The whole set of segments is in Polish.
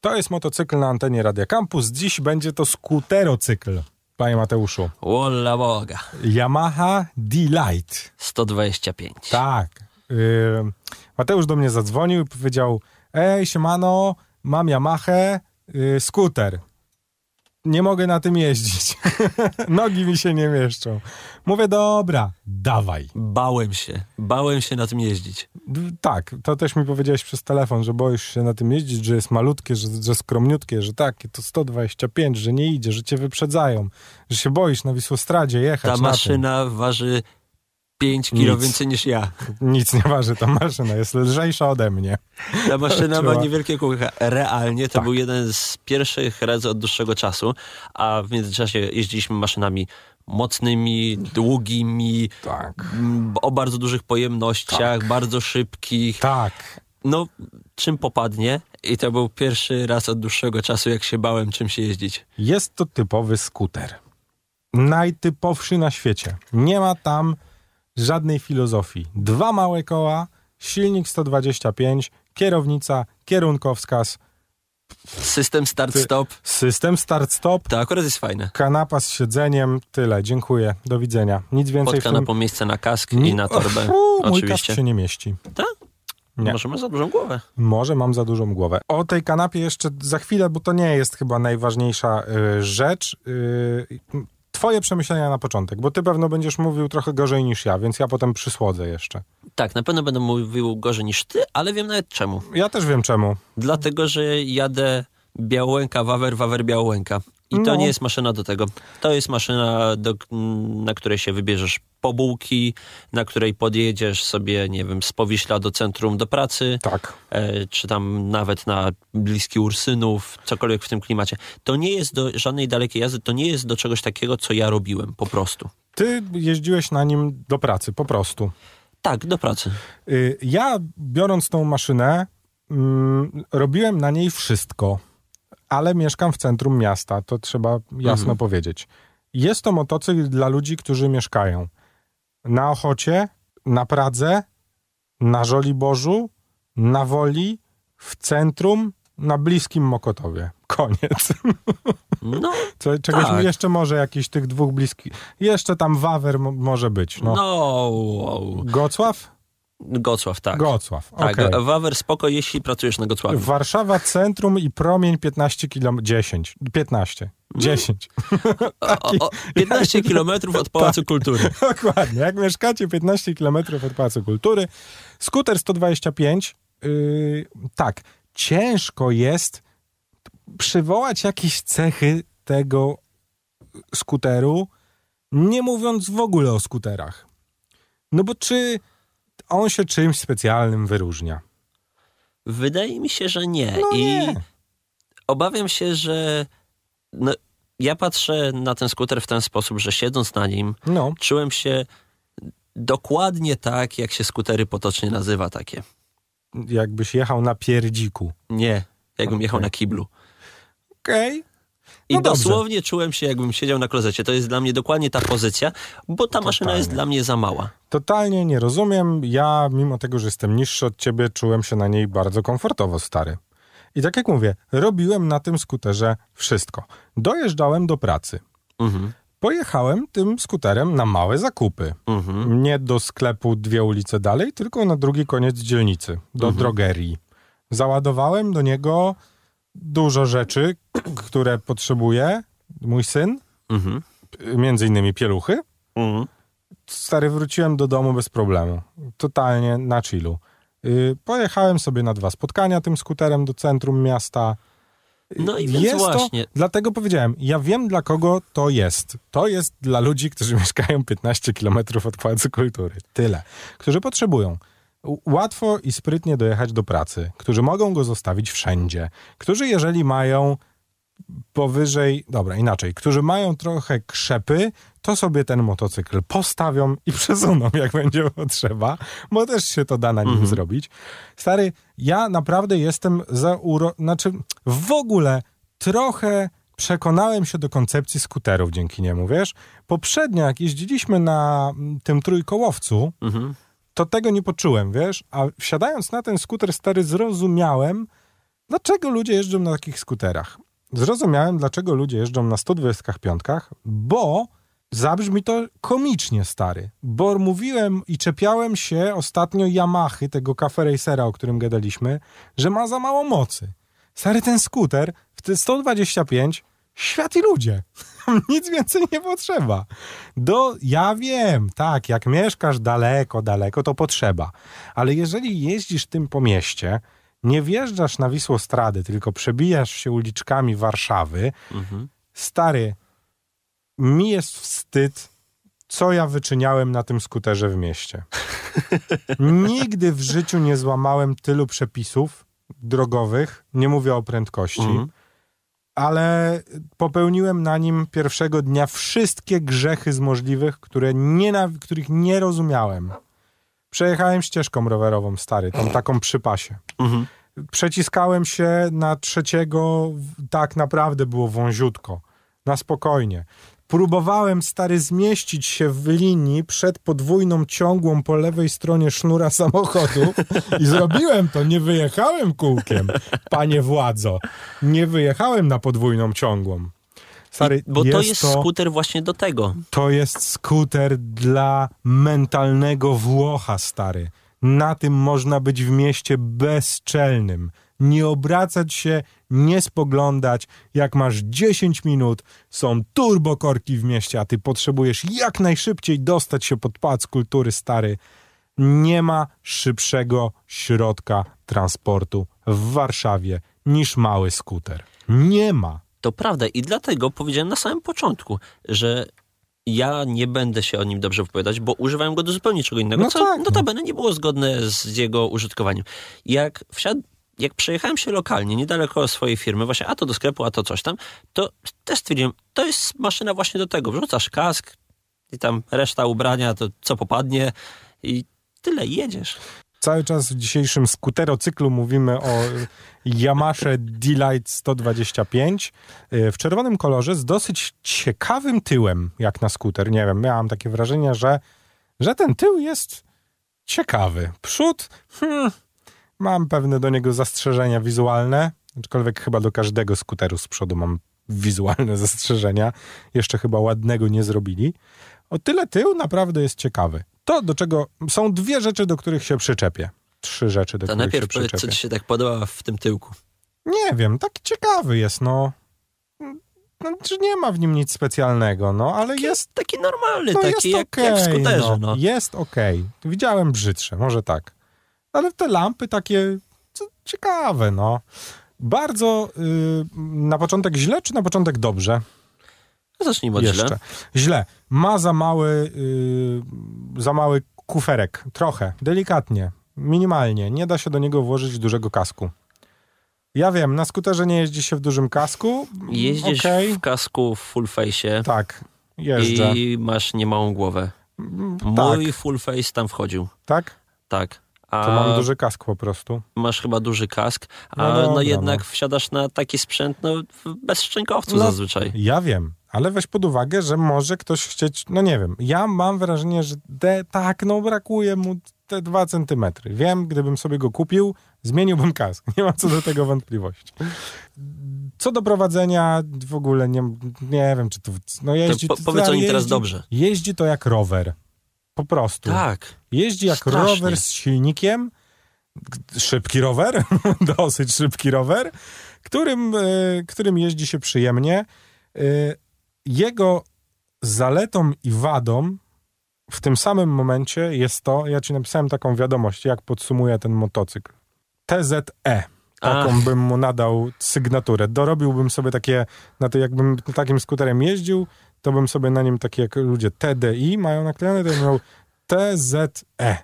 To jest motocykl na antenie Radia Campus. Dziś będzie to skuterocykl, panie Mateuszu. Wola Boga. Yamaha D-Lite. 125. Tak. Yy, Mateusz do mnie zadzwonił i powiedział: Ej, siemano, mam Yamahę, yy, skuter. Nie mogę na tym jeździć. Nogi mi się nie mieszczą. Mówię, dobra, dawaj. Bałem się. Bałem się na tym jeździć. Tak, to też mi powiedziałeś przez telefon, że boisz się na tym jeździć, że jest malutkie, że, że skromniutkie, że takie to 125, że nie idzie, że cię wyprzedzają, że się boisz na Wisłostradzie jechać Ta na maszyna waży 5 kilo Nic. więcej niż ja. Nic nie waży, ta maszyna jest lżejsza ode mnie. Ta maszyna ma niewielkie kółka. Realnie to Tak. był jeden z pierwszych razy od dłuższego czasu, a w międzyczasie jeździliśmy maszynami mocnymi, długimi, Tak. o bardzo dużych pojemnościach, bardzo szybkich. Tak. No, czym popadnie. I to był pierwszy raz od dłuższego czasu, jak się bałem czym się jeździć. Jest to typowy skuter. Najtypowszy na świecie. Nie ma tam żadnej filozofii. Dwa małe koła, silnik 125, kierownica, kierunkowskaz, System start-stop, system start-stop, to akurat jest fajne. kanapa z siedzeniem, tyle, dziękuję, do widzenia. Nic więcej Pod w tym... kanapą miejsce na kask Ni- i na torbę. Uuu, Mój kask się nie mieści. Tak? Nie. Może ma za dużą głowę. Może mam za dużą głowę. O tej kanapie jeszcze za chwilę, bo to nie jest chyba najważniejsza y, rzecz. Y, twoje przemyślenia na początek, bo ty pewno będziesz mówił trochę gorzej niż ja, więc ja potem przysłodzę jeszcze. Tak, na pewno będę mówił gorzej niż ty, ale wiem nawet czemu. Ja też wiem czemu. Dlatego, że jadę Białęka, Wawer, Wawer, Białęka. I to No. nie jest maszyna do tego. To jest maszyna, do, na której się wybierzesz po bułki, na której podjedziesz sobie, nie wiem, z Powiśla do centrum do pracy, Tak. e, czy tam nawet na bliski Ursynów, cokolwiek w tym klimacie. To nie jest do żadnej dalekiej jazdy, to nie jest do czegoś takiego, co ja robiłem, po prostu. Ty jeździłeś na nim do pracy, po prostu. Tak, do pracy. Y, ja biorąc tą maszynę, mm, robiłem na niej wszystko, ale mieszkam w centrum miasta, to trzeba jasno Mhm. powiedzieć. Jest to motocykl dla ludzi, którzy mieszkają na Ochocie, na Pradze, na Żoliborzu, na Woli, w centrum, na bliskim Mokotowie. Koniec. No, Co, czegoś Tak. jeszcze może jakiś tych dwóch bliskich. Jeszcze tam Wawer mo- może być. No. no, wow. Gocław? Gocław, tak. Gocław. Tak, okej. Wawer spoko, jeśli pracujesz na Gocławiu. Warszawa Centrum i Promień 15 km. 10. 15. 10. O, o, 15 kilometrów od Pałacu Kultury. Dokładnie. Jak mieszkacie 15 km od Pałacu Kultury, skuter 125, yy, tak, ciężko jest przywołać jakieś cechy tego skuteru, nie mówiąc w ogóle o skuterach. No bo czy on się czymś specjalnym wyróżnia? Wydaje mi się, że nie. No I nie. obawiam się, że no, ja patrzę na ten skuter w ten sposób, że siedząc na nim, No, czułem się dokładnie tak, jak się skutery potocznie nazywa takie. jakbyś jechał na pierdziku. Nie, jakbym Okej. jechał na kiblu. Okej. I No dobrze. dosłownie czułem się, jakbym siedział na klozecie. To jest dla mnie dokładnie ta pozycja, bo ta maszyna jest Totalnie. dla mnie za mała. Totalnie nie rozumiem. Ja, mimo tego, że jestem niższy od ciebie, czułem się na niej bardzo komfortowo, stary. I tak jak mówię, robiłem na tym skuterze wszystko. Dojeżdżałem do pracy. Mhm. Pojechałem tym skuterem na małe zakupy. Mhm. Nie do sklepu dwie ulice dalej, tylko na drugi koniec dzielnicy, do Mhm. drogerii. Załadowałem do niego dużo rzeczy, które potrzebuje mój syn, Mhm. między innymi pieluchy. Mhm. Stary, wróciłem do domu bez problemu. Totalnie na chillu. Yy, pojechałem sobie na dwa spotkania tym skuterem do centrum miasta. No i więc właśnie. To, dlatego powiedziałem, ja wiem dla kogo to jest. To jest dla ludzi, którzy mieszkają 15 km od Pałacu Kultury. Tyle. Którzy potrzebują łatwo i sprytnie dojechać do pracy, którzy mogą go zostawić wszędzie, którzy jeżeli mają powyżej, dobra, inaczej, którzy mają trochę krzepy, to sobie ten motocykl postawią i przesuną, jak będzie potrzeba, bo też się to da na nim Mhm. zrobić. Stary, ja naprawdę jestem za uro... Znaczy, w ogóle trochę przekonałem się do koncepcji skuterów dzięki niemu, wiesz? Poprzednio, jak jeździliśmy na mm, tym trójkołowcu, Mhm. To tego nie poczułem, wiesz? A wsiadając na ten skuter stary, zrozumiałem, Dlaczego ludzie jeżdżą na takich skuterach? Zrozumiałem, dlaczego ludzie jeżdżą na 125, bo zabrzmi to komicznie, stary. Bo mówiłem i czepiałem się ostatnio Yamahy, tego Cafe Racera, o którym gadaliśmy, że ma za mało mocy. Stary, ten skuter w te 125 świat i ludzie. Nic więcej nie potrzeba. Do, ja wiem, tak, jak mieszkasz daleko, daleko, to potrzeba. Ale jeżeli jeździsz tym po mieście, nie wjeżdżasz na Wisłostrady, tylko przebijasz się uliczkami Warszawy, Mhm. stary, mi jest wstyd, co ja wyczyniałem na tym skuterze w mieście. Nigdy w życiu nie złamałem tylu przepisów drogowych, nie mówię o prędkości, Mhm. Ale popełniłem na nim pierwszego dnia wszystkie grzechy z możliwych, które nie, których nie rozumiałem. Przejechałem ścieżką rowerową, stary, tą taką przy pasie. Mhm. Przeciskałem się na trzeciego, tak naprawdę było wąziutko, na spokojnie. Próbowałem, stary, zmieścić się w linii przed podwójną ciągłą po lewej stronie sznura samochodu i zrobiłem to, nie wyjechałem kółkiem, panie władzo. Nie wyjechałem na podwójną ciągłą. Stary, I, bo jest to jest skuter właśnie do tego. to jest skuter dla mentalnego Włocha, stary. Na tym można być w mieście bezczelnym. Nie obracać się, nie spoglądać. Jak masz 10 minut, są turbokorki w mieście, a ty potrzebujesz jak najszybciej dostać się pod pałac kultury, stary. Nie ma szybszego środka transportu w Warszawie niż mały skuter. Nie ma. To prawda i dlatego powiedziałem na samym początku, że ja nie będę się o nim dobrze wypowiadać, bo używałem go do zupełnie czego innego, No co tak, no. notabene nie było zgodne z jego użytkowaniem. Jak wsiadł jak przejechałem się lokalnie, niedaleko swojej firmy, właśnie a to do sklepu, a to coś tam, to też stwierdziłem, to jest maszyna właśnie do tego. Wrzucasz kask i tam reszta ubrania, to co popadnie i tyle, jedziesz. Cały czas w dzisiejszym skuterocyklu mówimy o Yamasze D-Lite 125 y, w czerwonym kolorze z dosyć ciekawym tyłem, jak na skuter. Nie wiem, miałam takie wrażenie, że, że ten tył jest ciekawy. Przód, hmm, mam pewne do niego zastrzeżenia wizualne, aczkolwiek chyba do każdego skuteru z przodu mam wizualne zastrzeżenia. Jeszcze chyba ładnego nie zrobili. O tyle tył naprawdę jest ciekawy. To, do czego są dwie rzeczy, do których się przyczepię. Trzy rzeczy, do To których najpierw się powiedz, co przyczepię. ci się tak podoba w tym tyłku. Nie wiem, taki ciekawy jest, no. no czy nie ma w nim nic specjalnego, no, ale jest, Taki normalny, no, taki jest jak, okej, jak w skuterze. No. Jest okej. Widziałem brzydsze, może tak. Ale te lampy takie ciekawe, no. Bardzo y, na początek źle, czy na początek dobrze? Zacznijmy od Jeszcze. źle. Źle. Ma za mały, y, za mały kuferek. Trochę. Delikatnie. Minimalnie. Nie da się do niego włożyć dużego kasku. Ja wiem, na skuterze nie jeździ się w dużym kasku. Jeździsz Okej. w kasku w full face Tak, jeżdżę. i masz niemałą głowę. Tak, Mój full face tam wchodził. tak? Tak. A To mam duży kask po prostu. masz chyba duży kask, a No no, dobra, jednak no. wsiadasz na taki sprzęt no, bez szczękowcu No, zazwyczaj. Ja wiem, ale weź pod uwagę, że może ktoś chcieć, no nie wiem, ja mam wrażenie, że de, tak, no brakuje mu te dwa centymetry. Wiem, gdybym sobie go kupił, zmieniłbym kask. Nie ma co do tego wątpliwości. Co do prowadzenia, w ogóle nie, nie wiem, czy to... No jeździ, po- powiedz o nim teraz dobrze. Jeździ to jak rower. Po prostu. Tak. Jeździ jak Strasznie. rower z silnikiem. Szybki rower, dosyć szybki rower, którym, e, którym jeździ się przyjemnie. E, Jego zaletą i wadą w tym samym momencie jest to, ja ci napisałem taką wiadomość, jak podsumuję ten motocykl. TZE. Taką Ach. bym mu nadał sygnaturę. Dorobiłbym sobie takie, na to jakbym takim skuterem jeździł, to bym sobie na nim takie jak ludzie TDI mają naklejone, to bym miał TZE.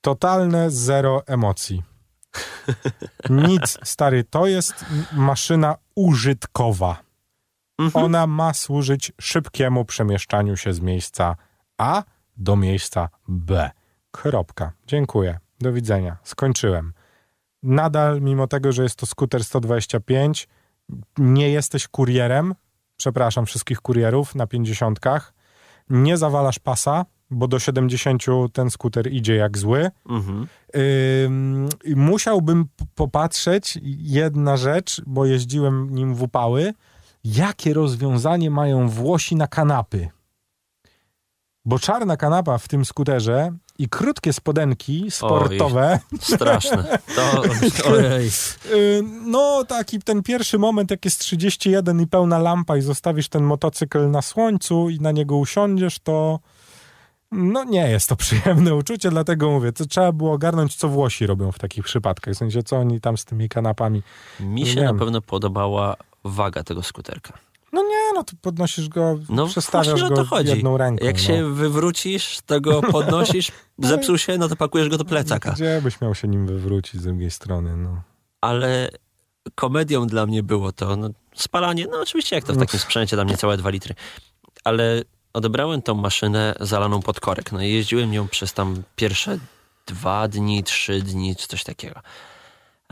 Totalne zero emocji. Nic, stary, to jest maszyna użytkowa. Mhm. Ona ma służyć szybkiemu przemieszczaniu się z miejsca A do miejsca B. Kropka. Dziękuję. Do widzenia. Skończyłem. Nadal, mimo tego, że jest to skuter 125, nie jesteś kurierem. Przepraszam wszystkich kurierów na 50. Nie zawalasz pasa, bo do 70 ten skuter idzie jak zły. Mhm. Musiałbym popatrzeć, jedna rzecz, bo jeździłem nim w upały, jakie rozwiązanie mają Włosi na kanapy. Bo czarna kanapa w tym skuterze i krótkie spodenki sportowe, Straszne. To, ojej. no taki ten pierwszy moment, jak jest 31 i pełna lampa i zostawisz ten motocykl na słońcu i na niego usiądziesz, to no nie jest to przyjemne uczucie, dlatego mówię, to trzeba było ogarnąć, co Włosi robią w takich przypadkach, w sensie, co oni tam z tymi kanapami. Mi się na pewno podobała waga tego skuterka. No nie, no to podnosisz go, No przestawiasz go to chodzi. jedną ręką. Jak no. się wywrócisz, to go podnosisz, zepsuł się, no to pakujesz go do plecaka. Gdzie byś miał się nim wywrócić z drugiej strony, no. Ale komedią dla mnie było to, no, spalanie, no oczywiście jak to w takim sprzęcie, tam niecałe dwa litry. Ale odebrałem tą maszynę zalaną pod korek, no i jeździłem nią przez tam pierwsze dwa dni, trzy dni, czy coś takiego.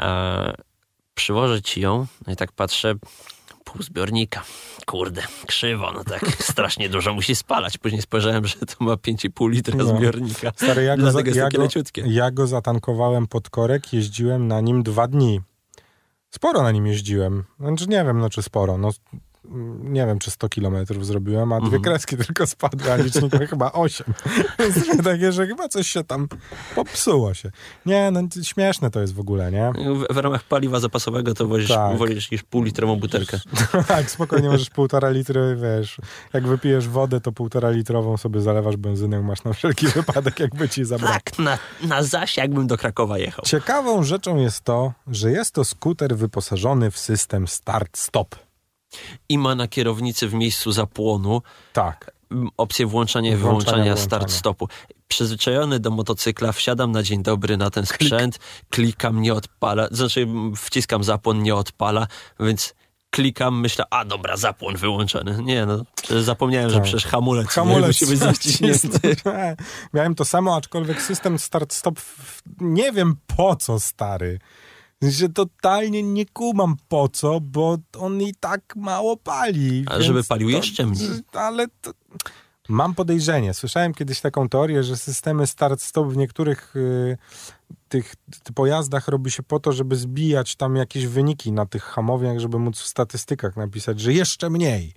E, przywożę ci ją, no i tak patrzę, pół zbiornika. Kurde, krzywo, no tak strasznie dużo musi spalać. Później spojrzałem, że to ma 5,5 litra No. zbiornika. Stary, ja go, za, ja, go, ja go zatankowałem pod korek, jeździłem na nim dwa dni. Sporo na nim jeździłem. Znaczy nie wiem, no czy sporo. No, nie wiem, czy 100 kilometrów zrobiłem, a dwie Mhm. kreski tylko spadły, a licznik chyba 8. Więc takie, że chyba coś się tam popsuło się. Nie, no śmieszne to jest w ogóle, nie? W, w ramach paliwa zapasowego to wozisz, Tak. wolisz niż pół litrową butelkę. tak, spokojnie możesz półtora litry, wiesz, jak wypijesz wodę, to półtora litrową sobie zalewasz benzyną, masz na wszelki wypadek, jakby ci zabrakło. Tak, na, na zaś jakbym do Krakowa jechał. Ciekawą rzeczą jest to, że jest to skuter wyposażony w system start-stop. I ma na kierownicy w miejscu zapłonu Tak. opcję włączania i wyłączania włączania. start-stopu. Przyzwyczajony do motocykla, wsiadam na dzień dobry na ten sprzęt, klikam, nie odpala, znaczy wciskam zapłon, nie odpala, więc klikam, myślę, a dobra, zapłon wyłączony. Nie no, zapomniałem, że Tak. przecież hamulec, Hamulec musi być zaciśnięty. Miałem to samo, aczkolwiek system start-stop nie wiem po co, stary. Sensie totalnie nie kumam po co, bo on i tak mało pali. A żeby palił to- jeszcze mniej. Ale to... Mam podejrzenie. Słyszałem kiedyś taką teorię, że systemy start-stop w niektórych y, tych pojazdach robi się po to, żeby zbijać tam jakieś wyniki na tych hamowniach, żeby móc w statystykach napisać, że jeszcze mniej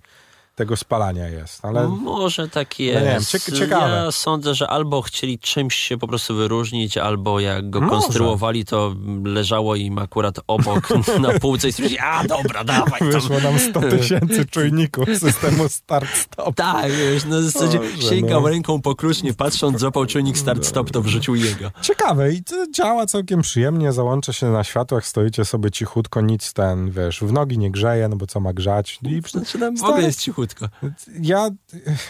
tego spalania jest. Ale Może tak No nie wiem, jest. ciek- ciekawe. Ja sądzę, że albo chcieli czymś się po prostu wyróżnić, albo jak go Może. konstruowali, to leżało im akurat obok na półce i stwierdzili, a dobra, dawaj tam. wyszło nam 100 tysięcy czujników systemu start-stop. Tak, wiesz, no zasadzie Boże, sięgał no. ręką po klucz, nie patrząc, złapał czujnik start-stop, to wrzucił jego. Ciekawe i to działa całkiem przyjemnie, załącza się na światłach, stoicie sobie cichutko, nic ten, wiesz, w nogi nie grzeje, no bo co ma grzać. I Znaczy, tam w ogóle jest cichutko. Ja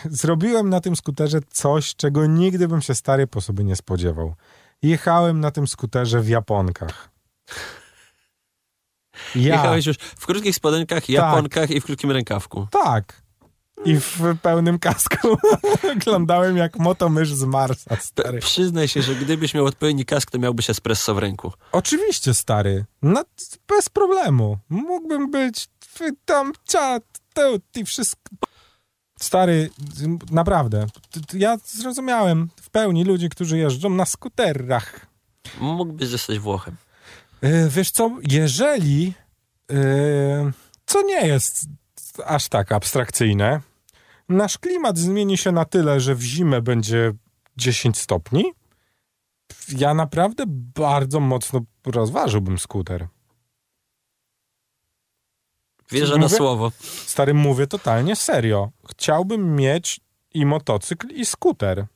zrobiłem na tym skuterze coś, czego nigdy bym się stary po sobie nie spodziewał. Jechałem na tym skuterze w Japonkach. Ja. Jechałeś już w krótkich spodenkach, japonkach i w krótkim rękawku. Tak. I w pełnym kasku wyglądałem jak motomysz z Marsa, stary. Przyznaj się, że gdybyś miał odpowiedni kask, to miałbyś espresso w ręku. Oczywiście, stary. No, bez problemu. Mógłbym być tam, cia, tu, i wszystko. Stary, naprawdę. Ja zrozumiałem w pełni ludzi, którzy jeżdżą na skuterach. Mógłbyś zostać Włochem. E, Wiesz co, jeżeli, e, co nie jest aż tak abstrakcyjne, nasz klimat zmieni się na tyle, że w zimę będzie 10 stopni, ja naprawdę bardzo mocno rozważyłbym skuter. Wierzę na słowo. Stary, mówię totalnie serio. Chciałbym mieć i motocykl, i skuter.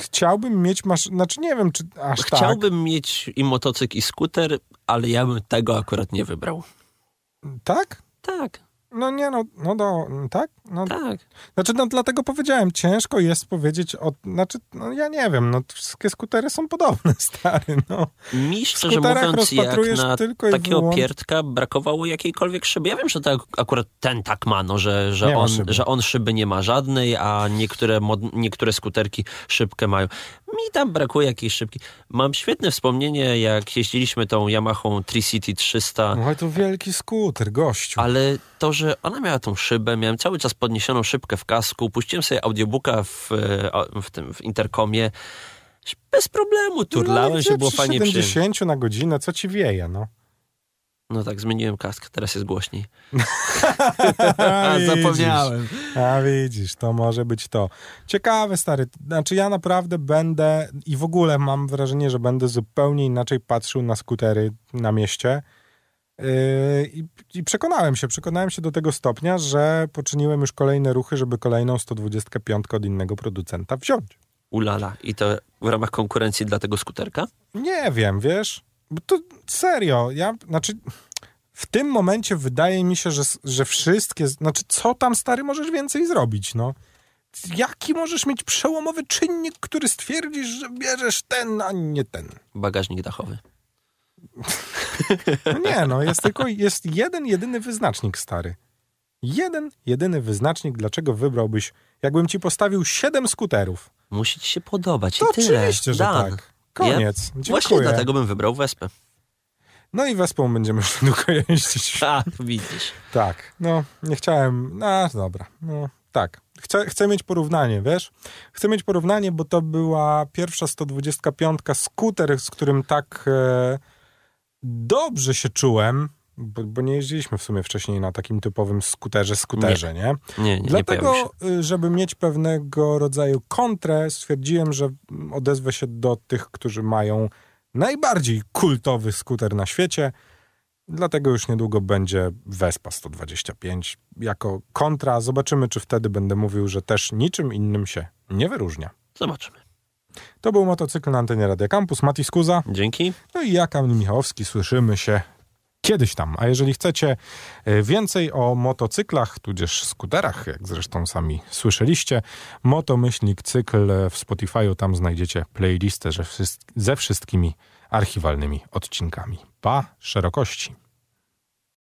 Chciałbym mieć masz... Znaczy nie wiem, czy aż tak. Chciałbym mieć i motocykl, i skuter, ale ja bym tego akurat nie wybrał. Tak? Tak, No nie, no, no do, tak? No, tak. Znaczy, no dlatego powiedziałem, ciężko jest powiedzieć o... Znaczy, no ja nie wiem, no wszystkie skutery są podobne, stary, no. Mi szczerze mówiąc, jak na tylko takiego pierdka brakowało jakiejkolwiek szyby. Ja wiem, że tak akurat ten tak ma, no, że, że, on, szyby. że on szyby nie ma żadnej, a niektóre, mod, niektóre skuterki szybkę mają. Mi tam brakuje jakiejś szybki. Mam świetne wspomnienie, jak jeździliśmy tą Yamahą Tricity 300. No to wielki skuter, gościu. Ale to, że ona miała tą szybę, miałem cały czas podniesioną szybkę w kasku, puściłem sobie audiobooka w, e, w tym w interkomie. Bez problemu, turlałem no, się, było fajnie 70 przyjemnie. na godzinę, co ci wieje, no. No tak, zmieniłem kask, teraz jest głośniej. A, Zapomniałem. A widzisz, to może być to. Ciekawe, stary. Znaczy ja naprawdę będę i w ogóle mam wrażenie, że będę zupełnie inaczej patrzył na skutery na mieście. Yy, I, I przekonałem się, przekonałem się do tego stopnia, że poczyniłem już kolejne ruchy, żeby kolejną 125 od innego producenta wziąć. Ulala. I to w ramach konkurencji dla tego skuterka? Nie wiem, wiesz? Bo to serio, ja, znaczy w tym momencie wydaje mi się, że, że wszystkie, znaczy co tam stary możesz więcej zrobić, no? Jaki możesz mieć przełomowy czynnik, który stwierdzisz, że bierzesz ten, a nie ten? Bagażnik dachowy. No nie, no jest tylko, jest jeden, jedyny wyznacznik stary. Jeden, jedyny wyznacznik, dlaczego wybrałbyś, jakbym ci postawił siedem skuterów. Musi ci się podobać To i tyle. oczywiście, że Dan. tak. Koniec. Dziękuję. Właśnie dlatego bym wybrał Wespę. No i Wespą będziemy już długo jeździć. A, widzisz. Tak, no nie chciałem, no dobra, no tak. Chcę, chcę mieć porównanie, wiesz? Chcę mieć porównanie, bo to była pierwsza 125 skuter, z którym tak e, dobrze się czułem, bo, bo, nie jeździliśmy w sumie wcześniej na takim typowym skuterze, skuterze, nie? Nie, nie, nie Dlatego, się. żeby mieć pewnego rodzaju kontrę, stwierdziłem, że odezwę się do tych, którzy mają najbardziej kultowy skuter na świecie. Dlatego już niedługo będzie Vespa 125 jako kontra. Zobaczymy, czy wtedy będę mówił, że też niczym innym się nie wyróżnia. Zobaczymy. To był motocykl na antenie Radia Campus. Mati Skuza. Dzięki. No i ja, Kamil Michałowski. Słyszymy się kiedyś tam. A jeżeli chcecie więcej o motocyklach, tudzież skuterach, jak zresztą sami słyszeliście, Motomyślnik Cykl w Spotify'u, tam znajdziecie playlistę ze wszystkimi archiwalnymi odcinkami. Pa, szerokości.